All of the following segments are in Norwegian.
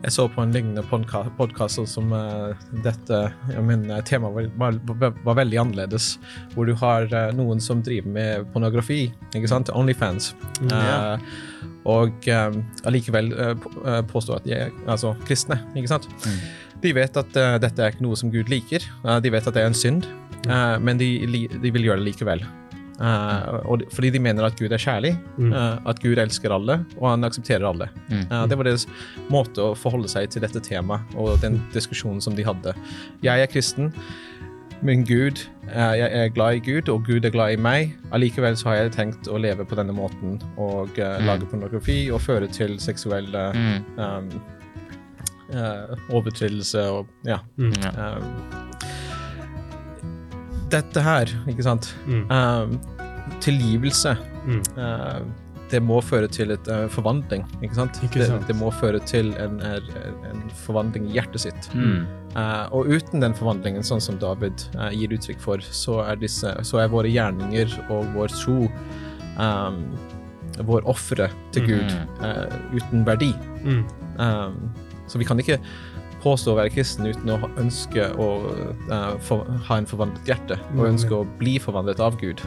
Jeg så på en lignende podkast som uh, dette men temaet var, var, var, veldig annerledes. Hvor du har uh, noen som driver med pornografi, ikke sant? Onlyfans. Mm, yeah. uh, og allikevel påstår at de er altså, kristne, ikke sant? Mm. De vet at dette er ikke noe som Gud liker. de vet at det er en synd, mm. men de, de vil gjøre det likevel. Uh, fordi de mener at Gud er kjærlig, mm. uh, at Gud elsker alle, og han aksepterer alle. Mm. Uh, det var deres måte å forholde seg til dette temaet og den diskusjonen som de hadde. Jeg er kristen, men Gud, jeg er glad i Gud, og Gud er glad i meg. Allikevel så har jeg tenkt å leve på denne måten og mm. lage pornografi og føre til seksuelle um, overtredelse og ja. Um, dette her, ikke sant mm. uh, Tilgivelse. Mm. Uh, det må føre til et uh, forvandling, ikke sant? Ikke sant? Det, det, må føre til en, en, forvandling i hjertet sitt. Mm. og uten den forvandlingen, sånn som David gir uttrykk for, så er, disse, så er våre gjerninger og vår tro um, vår ofre til Gud mm. uten verdi. Mm. Um, så vi kan ikke påstå å være kristen uten å ønske å uh, for, ha en forvandlet hjerte, og mm. ønske å bli forvandlet av Gud.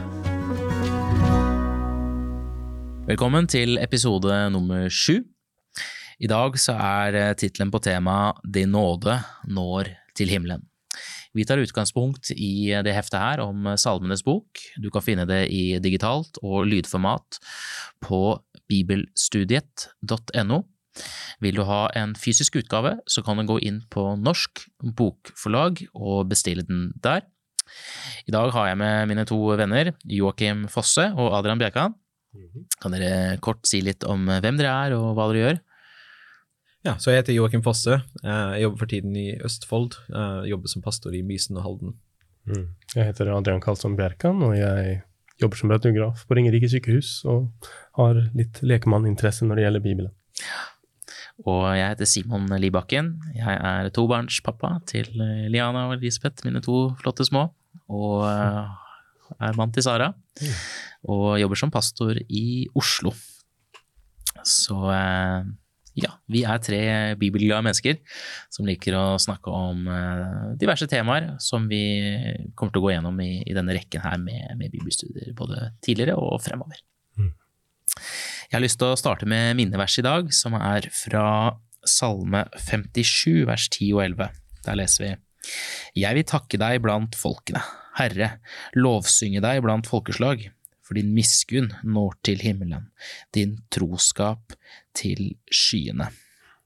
Velkommen til episode nummer sju. I dag så er eh, tittelen på temaet Din nåde når til himmelen. Vi tar utgangspunkt i det heftet her om Salmenes bok. Du kan finne det i digitalt og lydformat på bibelstudiet.no. Vil du ha en fysisk utgave, så kan du gå inn på Norsk Bokforlag og bestille den der. I dag har jeg med mine to venner, Joakim Fosse og Adrian Bjerkan. Mhm. Kan dere kort si litt om hvem dere er og hva dere gjør? Ja, så Jeg heter Joakim Fosse. Jeg jobber for tiden i Østfold. Jeg jobber som pastor i Mysen og Halden. Mm. Jeg heter Adrian Karlsson Bjerkan, og jeg jobber som radiograf på Ringerike sykehus og har litt lekemanninteresse når det gjelder Bibelen. Ja. Og jeg heter Simon Libakken. Jeg er tobarnspappa til eh, Liana og Elisabeth, mine to flotte små. Og eh, er mann til Sara. Og jobber som pastor i Oslo. Så eh, ja, vi er tre bibelglade mennesker som liker å snakke om diverse temaer som vi kommer til å gå gjennom i, i denne rekken her med, med bibelstudier, både tidligere og fremover. Mm. Jeg har lyst til å starte med minnevers i dag, som er fra Salme 57, vers 10 og 11. Der leser vi Jeg vil takke deg blant folkene, Herre, lovsynge deg blant folkeslag, for din miskunn når til himmelen, din troskap til skyene.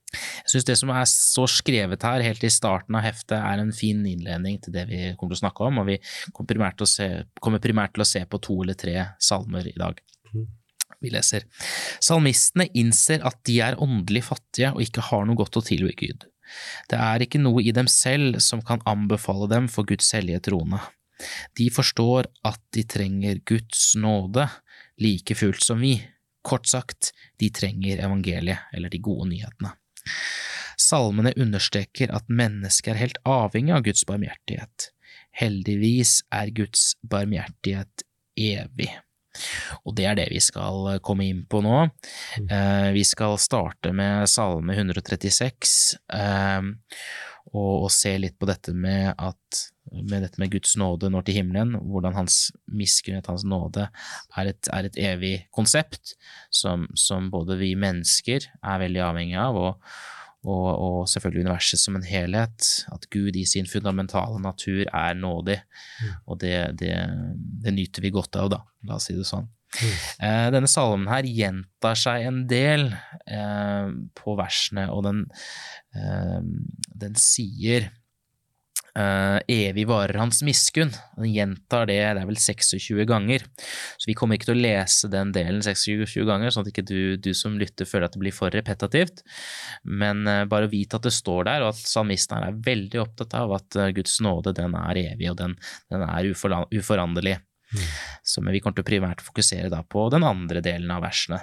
Jeg synes det som er så skrevet her helt i starten av heftet, er en fin innledning til det vi kommer til å snakke om, og vi kommer primært til å se, primært til å se på to eller tre salmer i dag. Vi leser. Salmistene innser at de er åndelig fattige og ikke har noe godt å tilby Gud. Det er ikke noe i dem selv som kan anbefale dem for Guds hellige trone. De forstår at de trenger Guds nåde like fullt som vi. Kort sagt, de trenger evangeliet, eller de gode nyhetene. Salmene understreker at mennesket er helt avhengig av Guds barmhjertighet. Heldigvis er Guds barmhjertighet evig. Og det er det vi skal eh, komme inn på nå. Mm. Eh, vi skal starte med Salme 136 eh, og, og, se litt på dette med at med dette med Guds nåde når til himmelen, hvordan hans miskunnhet, hans nåde, er et, er et evig konsept som, som, både vi mennesker er veldig avhengig av, og, og, og, selvfølgelig universet som en helhet. At Gud i sin fundamentale natur er nådig. Mm. Og det, det, det, nyter vi godt av, da. La oss si det sånn. Mm. Eh, denne salmen her gjentar seg en del eh, på versene, og den, eh, den sier Uh, evig varer hans miskunn. Han gjentar det, det er vel 26 ganger. Så vi kommer ikke til å lese den delen 26 ganger, sånn at ikke du, du som lytter føler at det blir for repetativt. Men uh, bare vit at det står der, og at salmisten er veldig opptatt av at uh, Guds nåde den er evig, og den, den er ufor, uforanderlig. Mm. Så men vi kommer til å primært fokusere da på den andre delen av versene.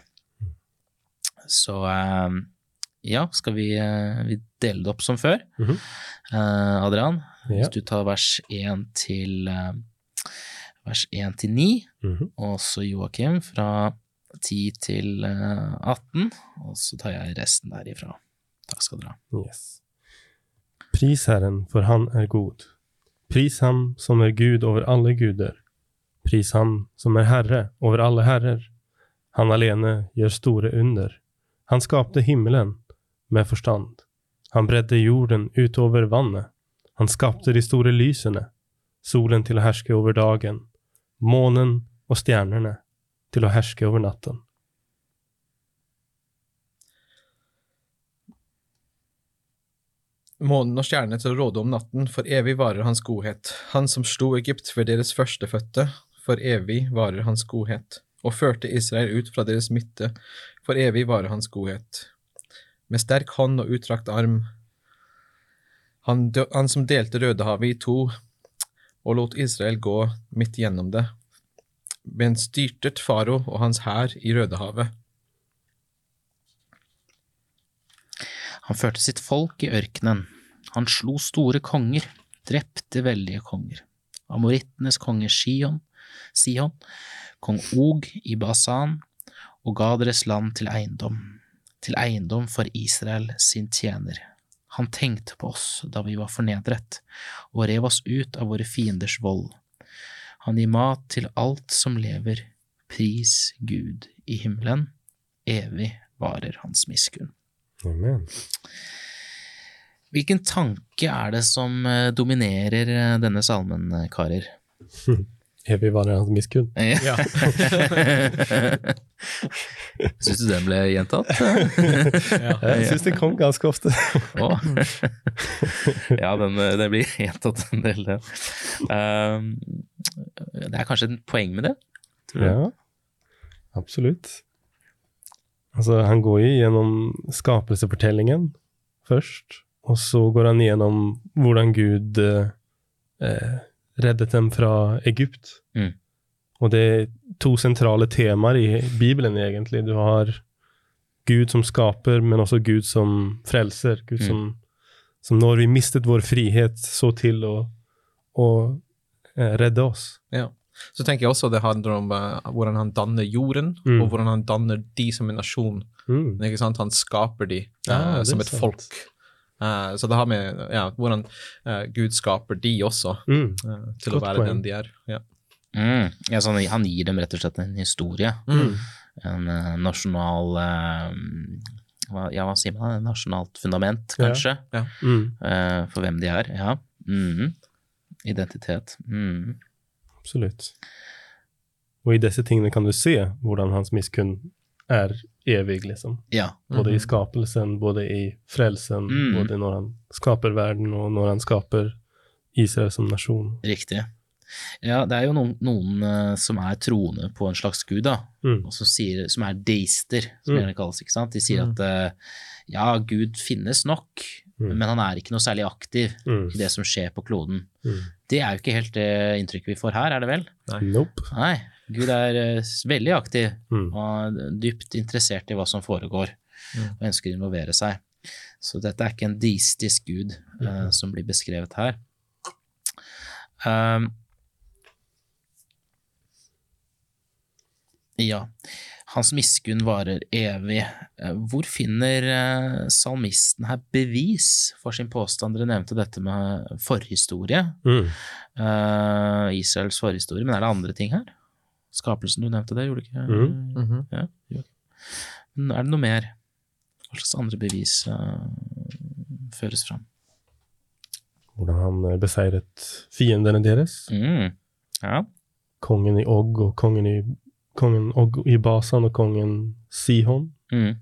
Så ja, skal vi, vi, dele det opp som før? Mm -hmm. Adrian, hvis du tar vers 1 til uh, vers 1 til 9, mm -hmm. og så Joakim fra 10 til uh, 18, og så tar jeg resten derifra. Takk skal dere ha. Yes. Pris Herren, for han er god. Pris ham som er Gud over alle guder. Pris ham som er Herre over alle herrer. Han alene gjør store under. Han skapte himmelen med forstand. Han bredde jorden utover vannet. Han skapte de store lysene, solen til å herske over dagen, månen og stjernene til å herske over natten. Månen og stjernene til å råde om natten, for evig varer hans godhet. Han som slo Egypt ved deres førstefødte, for evig varer hans godhet. Og førte Israel ut fra deres midte, for evig varer hans godhet. Med sterk hånd og utdrakt arm, han, han som delte Rødehavet i to, og lot Israel gå midt gjennom det. Men styrtet faro og hans hær i Rødehavet. Han førte sitt folk i ørkenen. Han slo store konger, drepte veldige konger. Amorittenes konge Sion, Sion, kong Og i Basan, og ga deres land til eiendom, til eiendom for Israel sin tjener. Han tenkte på oss da vi var fornedret, og rev oss ut av våre fienders vold. Han gir mat til alt som lever, pris Gud i himmelen, evig varer hans miskunn. Amen. Hvilken tanke er det som eh, dominerer eh, denne salmen, eh, karer? Evig hans miskunn. Ja. Syns du den ble gjentatt? Jeg syns det kom ganske ofte. Ja, den, eh, den blir gjentatt en del, den. Um, det er kanskje et poeng med det? Ja, absolutt. Altså, han går jo gjennom skapelsefortellingen først, og så går han gjennom hvordan Gud eh, eh, reddet dem fra Egypt. Mm. Og det er to sentrale temaer i Bibelen, egentlig. Du har Gud som skaper, men også Gud som frelser. Gud Mm. som, som når vi mistet vår frihet, så til å, å eh, redde oss. Ja. Så tenker jeg også det handler om uh, hvordan han danner jorden, Mm. og hvordan han danner de som en nasjon. Mm. Han skaper de Ja, eh, som et sant. folk. Eh, så det har med ja, hvordan uh, Gud skaper de også, Mm. uh, til Godt å være point. den de er. Ja. Mm. Ja, sånn, han gir dem rett og slett en historie. Mm. En eh, nasjonal eh, hva, Ja, hva sier man? Et nasjonalt fundament, Ja. kanskje? Mm. eh, for hvem de er. Ja. Mhm. Identitet. Absolutt. Og i disse tingene kan du se hvordan hans miskunn er evig, liksom. Ja. Både i Mhm. skapelsen, både i frelsen, Mm. både når han skaper verden, og når han skaper Israel som nasjon. Riktig. Ja, det er jo noen, noen eh, som er troende på en slags gud, da, Mm. og som, sier, som er deister, som Mm. gjerne kalles. ikke sant? De sier Mm. at eh, ja, Gud finnes nok, Mm. men han er ikke noe særlig aktiv Mm. i det som skjer på kloden. Mm. Det er jo ikke helt det inntrykket vi får her, er det vel? Nei. Nope. Nei, Gud er eh, veldig aktiv Mm. og dypt interessert i hva som foregår, Mm. og ønsker å involvere seg. Så dette er ikke en deistisk gud Mhm. som blir beskrevet her. Um, ja, hans miskunn varer evig. Eh, Hvor finner salmisten her bevis for sin påstand? Dere nevnte dette med forhistorie, Mm. Uh, Israels forhistorie, men er det andre ting her? Skapelsen, du nevnte det, gjorde du ikke? Mm -hmm. Ja, jo. Men er det noe mer? Hva slags andre bevis uh, føres fram? Hvordan han eh, beseiret fiendene deres. Mm. Ja. Kongen i Og og kongen i, kongen Og i Basan og kongen Sihon. Mm.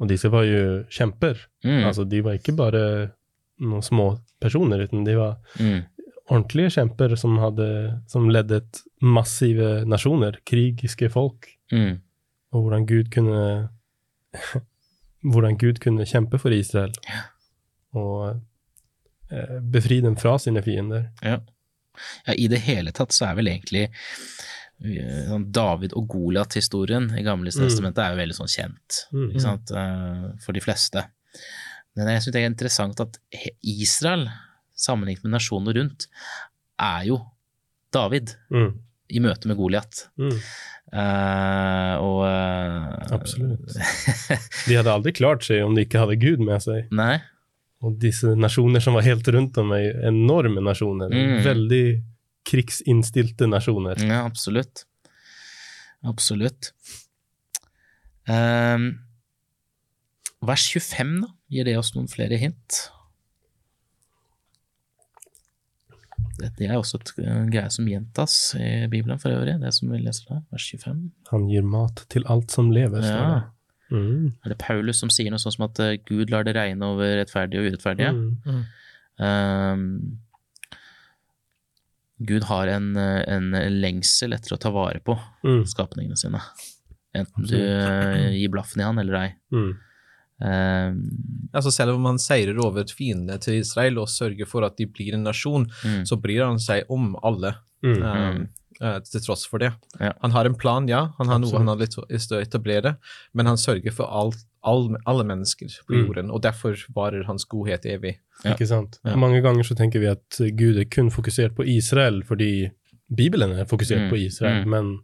Og disse var jo kjemper. Mm. Altså, de var ikke bare noen små personer, uten de var mm. Ordentlige kjemper som, hadde, som ledet massive nasjoner, krigiske folk. Mm. Og hvordan Gud kunne Hvordan Gud kunne kjempe for Israel. Og eh, befri dem fra sine fiender. Ja. ja, i det hele tatt så er vel egentlig eh, sånn David og Goliat-historien i Gamle testamentet er jo veldig sånn kjent Mm. eh, for de fleste. Men jeg syns det er interessant at Israel, sammenlignet med nasjonene rundt, er jo David. Mm. i møte med Goliat. Mm. Uh, og uh, Absolutt. De hadde aldri klart seg om de ikke hadde Gud med seg. Nei. Og disse nasjoner som var helt rundt om meg, enorme nasjoner. Mm. Veldig krigsinnstilte nasjoner. Ja, absolutt. Absolutt. Um, vers 25, da. Gir det oss noen flere hint? Dette er også et greie som gjentas i Bibelen for øvrig, det som vi leser der. Vers 25. Han gir mat til alt som lever, står Ja. det. Mm. Er det Paulus som sier noe sånt som at eh, Gud lar det regne over rettferdige og urettferdige? Mm. Ehm, Gud har en, eh, en lengsel etter å ta vare på Mm. skapningene sine. Enten du eh, gir blaffen i han eller ei. Mm. Ehm, Altså Selv om han seirer over fiendene til Israel og sørger for at de blir en nasjon, mm, så bryr han seg om alle, Mm. um, uh, til tross for det. Ja. Han har en plan, ja. Han har noe han har lyst til å etablere, men han sørger for alt, all, alle mennesker på Mm. jorden, og derfor varer hans godhet evig. Ja. Ikke sant? Ja. Mange ganger så tenker vi at Gud er kun fokusert på Israel fordi Bibelen er fokusert Mm. på Israel, Mm. men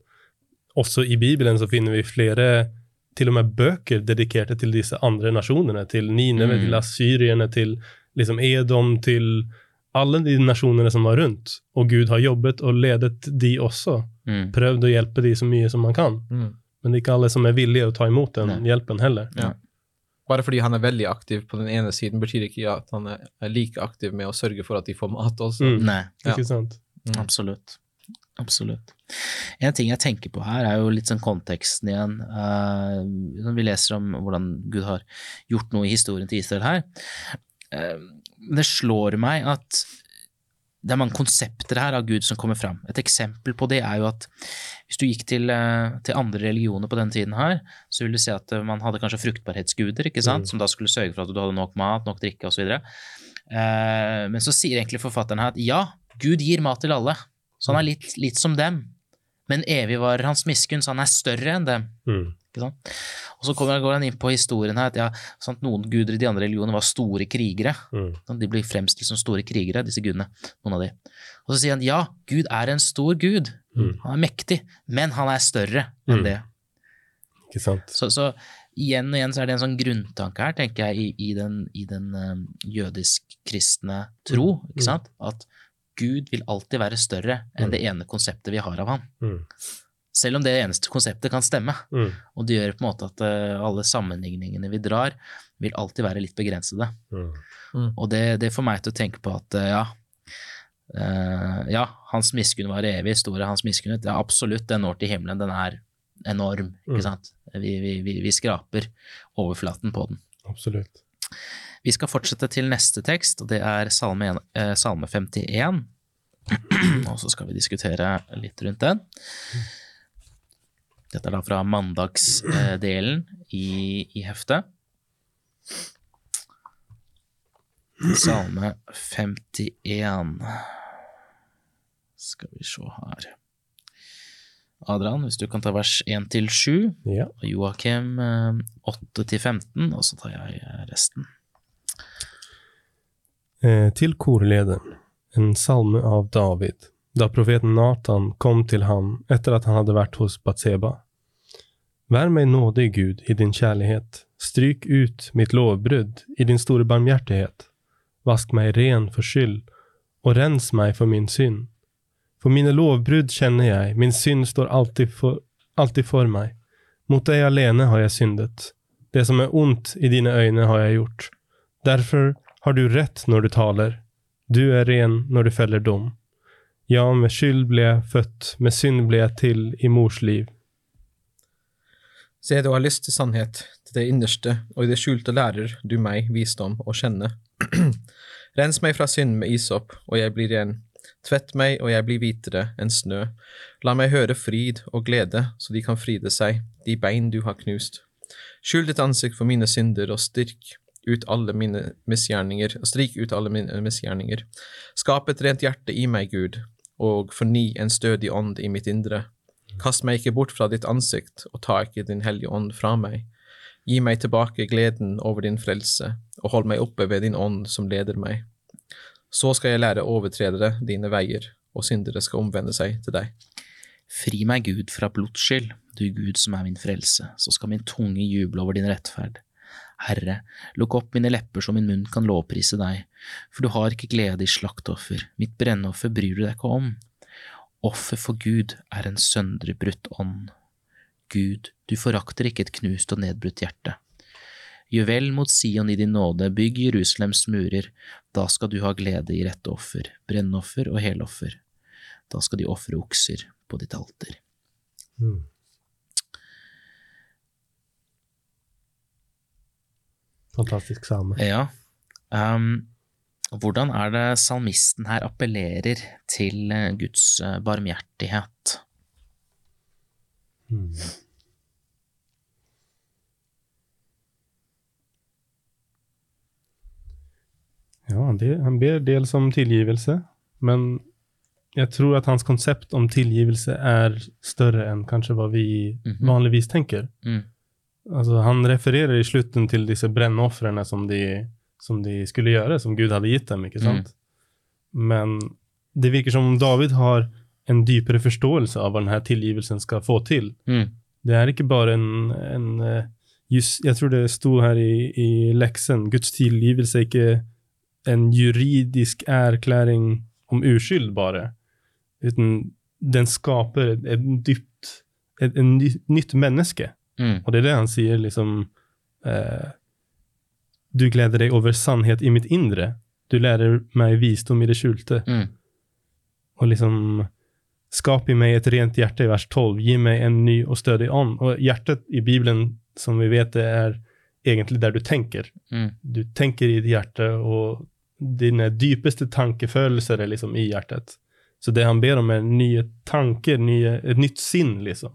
også i Bibelen så finner vi flere til og med bøker dedikerte til disse andre nasjonene, til Nineve, Mm. til assyrierne, til liksom Edom, til alle de nasjonene som var rundt. Og Gud har jobbet og ledet de også. mm, Prøvd å hjelpe de så mye som man kan. Men det er ikke alle som er villige å ta imot den Nei. hjelpen heller. Ja. Bare fordi han er veldig aktiv på den ene siden, betyr ikke at han er er like aktiv med å sørge for at de får mat også. Mm. Nei, Ja. Ikke sant? Mm. absolutt. Absolutt. En ting jeg tenker på her, er jo litt sånn konteksten igjen. Uh, vi leser om hvordan Gud har gjort noe i historien til Israel her. Uh, det slår meg at det er mange konsepter her av Gud som kommer fram. Et eksempel på det er jo at hvis du gikk til, eh, til andre religioner på den tiden her, så vil du se at man hadde kanskje fruktbarhetsguder, ikke sant? Mm. som da skulle sørge for at du hadde nok mat, nok drikke osv. Eh, men så sier egentlig forfatteren her at ja, Gud gir mat til alle, så han er litt, litt som dem. Men evig varer hans miskunn, så han er større enn dem. Mm. Ikke sant? Og så kommer, går han inn på historien her at ja, sant, noen guder i de andre religionene var store krigere. Mm. De blir fremstilt som store krigere, disse gudene. Noen av de. Og så sier han ja, Gud er en stor gud. Mm. Han er mektig, men han er større enn Mm. det. Ikke sant? Så, så igjen og igjen så er det en sånn grunntanke her, tenker jeg, i, i den, i den um, jødisk-kristne tro, Mm. ikke sant? At Gud vil alltid være større enn Mm. det ene konseptet vi har av ham. Mm. Selv om det eneste konseptet kan stemme. Mm. Og det gjør på en måte at uh, alle sammenligningene vi drar, vil alltid være litt begrensede. Mm. Og det, det får meg til å tenke på at uh, ja, uh, ja, hans miskunn var evig, store hans miskunn. Ja, absolutt, den når til himmelen. Den er enorm, ikke Mm. sant. Vi, vi, vi, vi skraper overflaten på den. Absolutt. Vi skal fortsette til neste tekst, og det er Salme, 1, eh, salme 51. og så skal vi diskutere litt rundt den. Dette er da fra mandagsdelen i, i heftet. Salme 51. Skal vi se her. Adrian, hvis du kan ta vers 1 til 7, Ja. og Joakim eh, 8 til 15, og så tar jeg eh, resten. Eh, til korlederen, en salme av David, da profeten Nathan kom til ham etter at han hadde vært hos Batseba. Vær meg nådig, Gud, i din kjærlighet. Stryk ut mitt lovbrudd i din store barmhjertighet. Vask meg ren for skyld, og rens meg for min synd. For mine lovbrudd kjenner jeg, min synd står alltid for, alltid for meg. Mot deg alene har jeg syndet. Det som er ondt i dine øyne har jeg gjort. Derfor har du rett når du taler. Du er ren når du feller dom. Ja, med skyld ble jeg født, med synd ble jeg til i mors liv. Se, du har lyst til sannhet, til det innerste, og i det skjulte lærer du meg visdom å kjenne. Rens meg fra synd med isop, og jeg blir ren. Tvett meg, og jeg blir hvitere enn snø. La meg høre fryd og glede, så de kan fride seg, de bein du har knust. Skjul ditt ansikt for mine synder, og styrk ut alle mine misgjerninger, strik ut alle mine misgjerninger. Skap et rent hjerte i meg, Gud, og forny en stødig ånd i mitt indre. Kast meg ikke bort fra ditt ansikt, og ta ikke din hellige ånd fra meg. Gi meg tilbake gleden over din frelse, og hold meg oppe ved din ånd som leder meg. Så skal jeg lære overtredere dine veier, og syndere skal omvende seg til deg. Fri meg, Gud, fra blodsskyld, du Gud som er min frelse, så skal min tunge juble over din rettferd. Herre, lukk opp mine lepper så min munn kan lovprise deg, for du har ikke glede i slaktoffer, mitt brennoffer bryr du deg ikke om. Offer for Gud er en søndrebrutt ånd. Gud, du forakter ikke et knust og nedbrutt hjerte. Juvel mot Sion i din nåde, bygg Jerusalems murer, da skal du ha glede i rette offer, brennoffer og heloffer. Da skal de ofre okser på ditt alter. Mm. Fantastisk same. Ja. Um, hvordan er det salmisten her appellerer til eh, Guds eh, barmhjertighet? Hmm. Ja, han ber dels om tilgivelse, men jeg tror at hans konsept om tilgivelse er større enn kanskje hva vi Mhm. vanligvis tenker. Mm. Altså, han refererer i slutten til disse brennofrene som de, som de skulle gjøre, som Gud hadde gitt dem. ikke sant? Men det virker som om David har en dypere forståelse av hva denne tilgivelsen skal få til. Mm. Det er ikke bare en, en just, Jeg tror det sto her i, i leksen Guds tilgivelse er ikke en juridisk erklæring om uskyld, bare. Uten den skaper et, et dypt et, en nytt menneske. Mm. Og det er det han sier, liksom eh, Du gleder deg over sannhet i mitt indre. Du lærer meg visdom i det skjulte. Mm. Og liksom Skap i meg et rent hjerte i vers 12. Gi meg en ny og stødig ånd. Og hjertet i Bibelen, som vi vet, det er egentlig der du tenker. Mm. Du tenker i ditt hjerte, og dine dypeste tankefølelser er liksom i hjertet. Så det han ber om, er nye tanker, nye, et nytt sinn, liksom.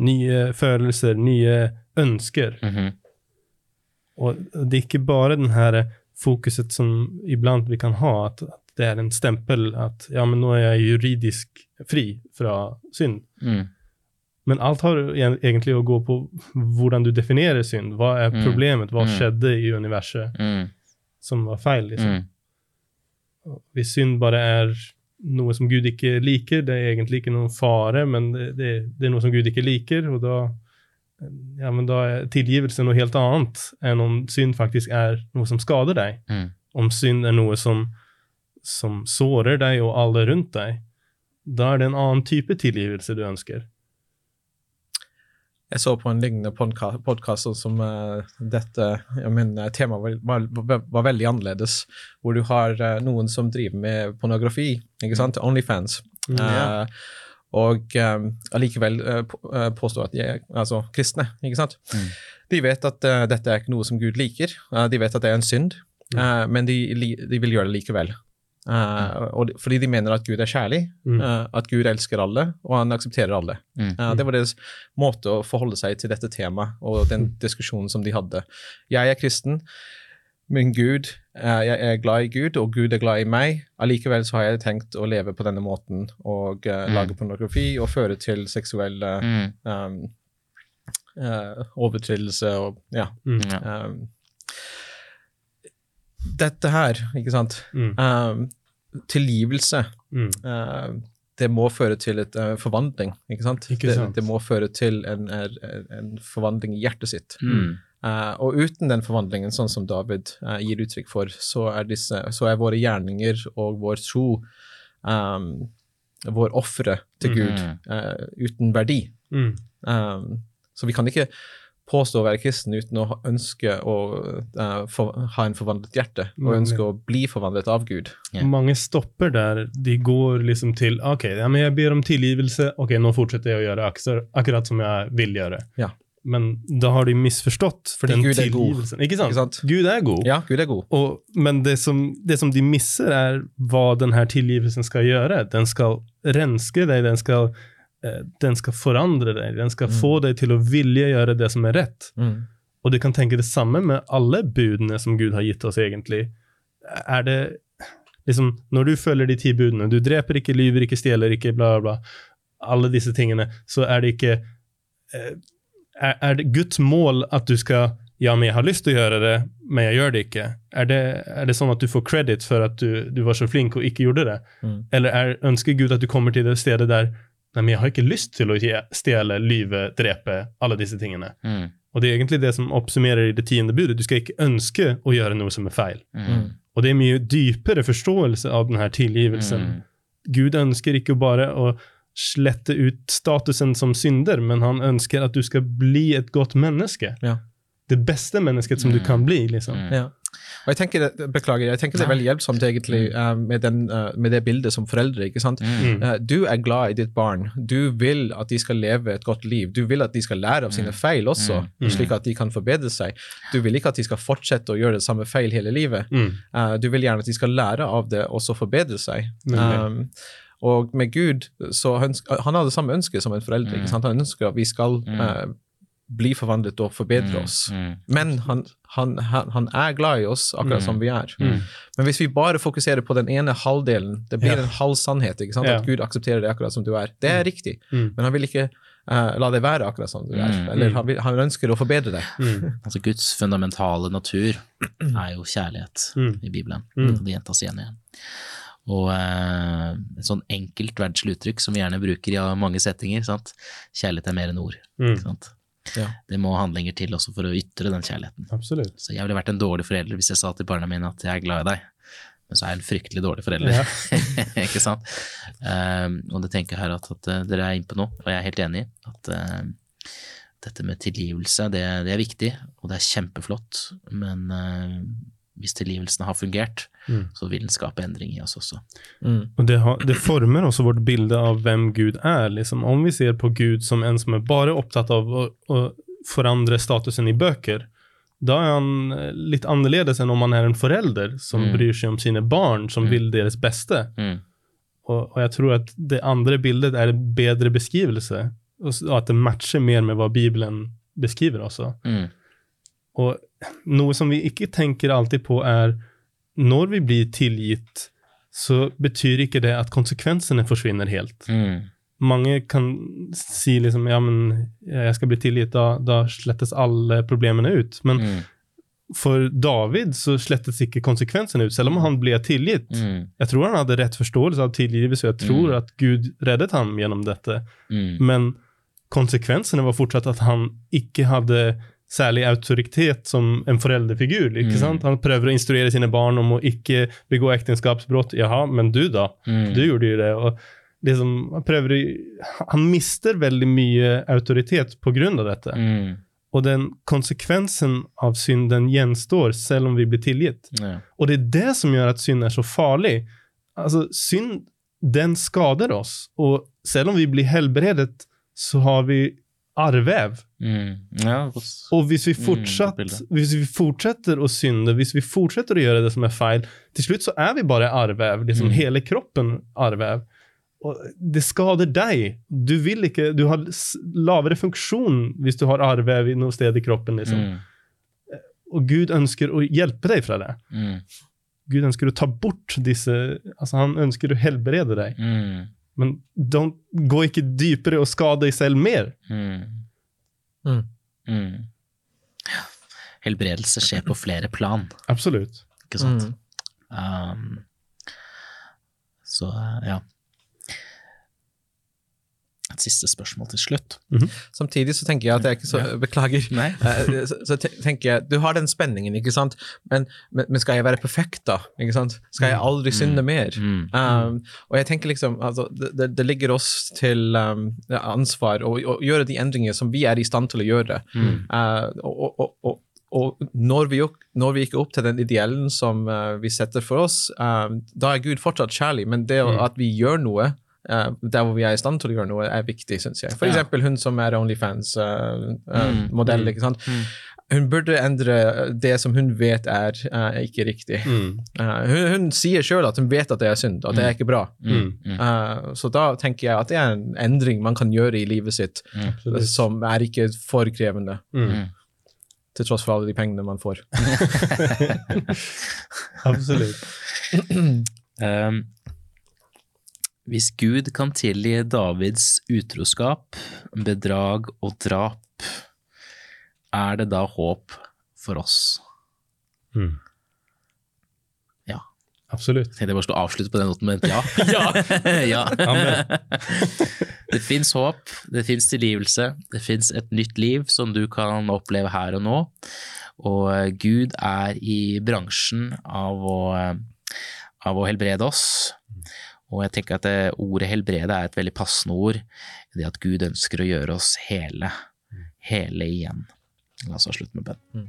Nye følelser, nye ønsker. Mhm. Og det er ikke bare den her fokuset som iblant vi kan ha, at, at det er en stempel at ja, men nå er jeg juridisk fri fra synd. Mm. Men alt har egentlig å gå på hvordan du definerer synd. Hva er Mm. problemet? Hva Mm. skjedde i universet Mm. som var feil? liksom? Mm. Hvis synd bare er noe som Gud ikke liker, det er egentlig ikke noen fare, men det, det, det er noe som Gud ikke liker, og da, ja, men da er tilgivelse noe helt annet enn om synd faktisk er noe som skader deg. Mm. Om synd er noe som, som sårer deg og alle rundt deg, da er det en annen type tilgivelse du ønsker. Jeg så på en lignende podkast som uh, dette jeg mener, temaet var, var, var veldig annerledes. Hvor du har uh, noen som driver med pornografi, ikke sant? Onlyfans. Mm, ja. uh, og eh, allikevel eh, på- eh, påstår at de er altså, kristne. ikke sant? Mm. De vet at eh, dette er ikke noe som Gud liker. Eh, de vet at det er en synd, eh, men de, de vil gjøre det likevel. Eh, og de, fordi de mener at Gud er kjærlig, Mm. uh, at Gud elsker alle, og han aksepterer alle. Mm. Uh, det var deres måte å forholde seg til dette temaet og den diskusjonen som de hadde. Jeg er kristen, men Gud, eh, jeg er glad i Gud, og Gud er glad i meg. Allikevel så har jeg tenkt å leve på denne måten og Mm. lage pornografi og føre til seksuelle Mm. um, eh, overtredelse og ja. Mm. Ja. Um, dette her, ikke sant Mm. um, Tilgivelse Mm. Uh, det må føre til et uh, forvandling, ikke sant? Ikke det, sant. det må føre til en, en, en forvandling i hjertet sitt. Mm. Uh, og uten den forvandlingen, sånn som David uh, gir uttrykk for, så er, disse, så er våre gjerninger og vår tro um, vår ofre til Gud Mhm. eh, uten verdi. Mm. Um, så vi kan ikke påstå å være kristen uten å ønske å uh, for, ha en forvandlet hjerte, og ønske å bli forvandlet av Gud. Yeah. Mange stopper der. De går liksom til OK, ja, men jeg ber om tilgivelse. Ok, nå fortsetter jeg å gjøre akkurat, akkurat som jeg vil gjøre. Ja. Men da har de misforstått Fordi den Gud god. tilgivelsen. Ikke sant? Ikke sant? Gud er god. Ja, Gud er god. Og, men det som, det som de misser, er hva denne tilgivelsen skal gjøre. Den skal renske deg, den skal, den skal forandre deg, den skal Mm. få deg til å vilje gjøre det som er rett. Mm. Og du kan tenke det samme med alle budene som Gud har gitt oss, egentlig. Er det liksom Når du følger de ti budene, du dreper ikke, lyver ikke, stjeler ikke, bla, bla, bla, alle disse tingene, så er det ikke eh, er, er det Guds mål at du skal Ja, men jeg har lyst til å gjøre det, men jeg gjør det ikke. Er det, er det sånn at du får credit for at du, du var så flink og ikke gjorde det? Mm. Eller er, ønsker Gud at du kommer til det stedet der Nei, men jeg har ikke lyst til å stjele, lyve, drepe, alle disse tingene. Mm. Og det er egentlig det som oppsummerer i det tiende budet. Du skal ikke ønske å gjøre noe som er feil. Mm. Og det er mye dypere forståelse av denne tilgivelsen. Mm. Gud ønsker ikke bare å slette ut statusen som synder, men han ønsker at du skal bli et godt menneske. Ja. Det beste mennesket som du Mm. kan bli, liksom. Mm. Ja. Og jeg tenker det, Beklager, jeg tenker det er veldig hjelpsomt egentlig eh, med, den, eh, med det bildet som foreldre. ikke sant? Mm. Eh, du er glad i ditt barn. Du vil at de skal leve et godt liv. Du vil at de skal lære av sine feil også, Mm. slik at de kan forbedre seg. Du vil ikke at de skal fortsette å gjøre det samme feil hele livet. Mm. Eh, du vil gjerne at de skal lære av det og så forbedre seg. Um, og med Gud, så ønsker, Han har det samme ønsket som en forelder. ikke sant? Han ønsker at vi skal Mm. eh, bli forvandlet og forbedre oss. Mm. Men han, han, han, er glad i oss akkurat Mm. som vi er. Mm. Men hvis vi bare fokuserer på den ene halvdelen, det blir Ja. en halv sannhet. ikke sant? Ja. At Gud aksepterer deg akkurat som du er. Det er riktig, Mm. men han vil ikke Uh, la deg være akkurat som du er. Mm. Eller han, han ønsker å forbedre deg. Mm. Altså Guds fundamentale natur er jo kjærlighet Mm. i Bibelen. Mm. Det gjentas igjen og igjen. Og eh, et sånn enkelt verdslig uttrykk som vi gjerne bruker i mange settinger. Sant? Kjærlighet er mer enn ord. Ja. Det må handlinger til også for å ytre den kjærligheten. Absolutt. Så jeg ville vært en dårlig forelder hvis jeg sa til barna mine at jeg er glad i deg, men så er jeg en fryktelig dårlig forelder. Ja. ikke sant? Um, og det tenker jeg her at, at uh, dere er inne på noe, og jeg er helt enig i at uh, dette med tilgivelse, det, det er viktig, og det er kjempeflott, men uh, hvis tilgivelsen har fungert, Mm. så vil den skape endring i oss også. Mm. Og det, har, det former også vårt bilde av hvem Gud er. Liksom. Om vi ser på Gud som en som er bare opptatt av å, å forandre statusen i bøker, da er han eh, litt annerledes enn om han er en forelder som Mm. bryr seg om sine barn, som Mm. vil deres beste. Mm. Og, og jeg tror at det andre bildet er en bedre beskrivelse, og og at det matcher mer med hva Bibelen beskriver også. Mm. Og noe som vi ikke tenker alltid på er når vi blir tilgitt, så betyr ikke det at konsekvensene forsvinner helt. Mm. Mange kan si liksom ja, men jeg skal bli tilgitt, da, da slettes alle problemene ut. Men Mm. for David så slettes ikke konsekvensene ut, selv om han ble tilgitt. Mm. Jeg tror han hadde rett forståelse av tilgivelse, og jeg tror Mm. at Gud reddet ham gjennom dette. Mm. Men konsekvensene var fortsatt at han ikke hadde særlig autoritet som en forelderfigur. ikke Mm. sant? Han prøver å instruere sine barn om å ikke begå ekteskapsbrudd. Jaha, men du da? Mm. Du gjorde jo det. og liksom, han, prøver, han mister veldig mye autoritet av dette. Mm. Og den konsekvensen av synden gjenstår selv om vi blir tilgitt. Ja. Og det er det som gjør at synd er så farlig. Altså, synd, den skader oss. Og selv om vi blir helbredet, så har vi arrvev. Mm. ja. Og hvis vi, Mm, fortsatt, mm, hvis vi fortsetter å synde, hvis vi fortsetter å gjøre det som er feil, til slutt så er vi bare arvev. Liksom Mm. hele kroppen arvev. Og det skader deg. Du vil ikke Du har lavere funksjon hvis du har arvev noe sted i kroppen. Liksom. Mm. Og Gud ønsker å hjelpe deg fra det. Mm. Gud ønsker å ta bort disse altså Han ønsker å helbrede deg. Men don't, gå ikke dypere og skade deg selv mer. Mm. Mm. Mm. Ja. Helbredelse skjer på flere plan, Absolutt. ikke sant? Mm. Um, så ja. Et siste spørsmål til slutt. Samtidig så tenker jeg at jeg ikke så Beklager. Nei. Eh, så, så tenker jeg, Du har den spenningen, ikke sant? Men, men, skal jeg være perfekt, da? Ikke sant? Skal jeg aldri synde mer? Mm. Um, og jeg tenker liksom, altså, det, det- ligger oss til um, ansvar å, å gjøre de endringer som vi er i stand til å gjøre. Mm. Uh, og, og, og, og når, vi, når vi ikke opp til den ideellen som uh, vi setter for oss, um, da er Gud fortsatt kjærlig, men det Mm. at vi gjør noe uh, der hvor vi er i stand til å gjøre noe, er viktig, syns jeg. For Ja. eksempel hun som er Onlyfans-modell. Uh, uh, Mm. ikke sant? Mm. Hun burde endre det som hun vet er uh, ikke riktig. Mm. Uh, hun, hun sier sjøl at hun vet at det er synd, at det er ikke bra. Mm. Mm. Uh, så da tenker jeg at det er en endring man kan gjøre i livet sitt Mm. Som er ikke for krevende, Mm. Mm. til tross for alle de pengene man får. Absolutt. Um, hvis Gud kan tilgi Davids utroskap, bedrag og drap, er det da håp for oss? Mm. Ja. Absolutt. Jeg bare skulle avslutte på den noten men ja. ja. Det fins håp, det fins tilgivelse, det fins et nytt liv som du kan oppleve her og nå. Og eh, Gud er i bransjen av å, eh, av å helbrede oss. Og jeg tenker at det, ordet helbrede er et veldig passende ord. Det at Gud ønsker å gjøre oss hele. Hele igjen. La oss ha slutt med bønn.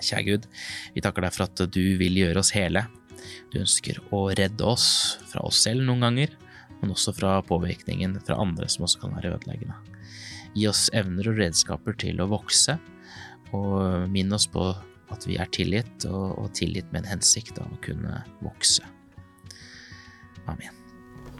Kjære Gud, vi takker deg for at du vil gjøre oss hele. Du ønsker å redde oss fra oss selv noen ganger, men også fra påvirkningen fra andre som også kan være ødeleggende. Gi oss evner og redskaper til å vokse, og minn oss på at vi er tilgitt, og, og tilgitt med en hensikt av å kunne vokse. Amen.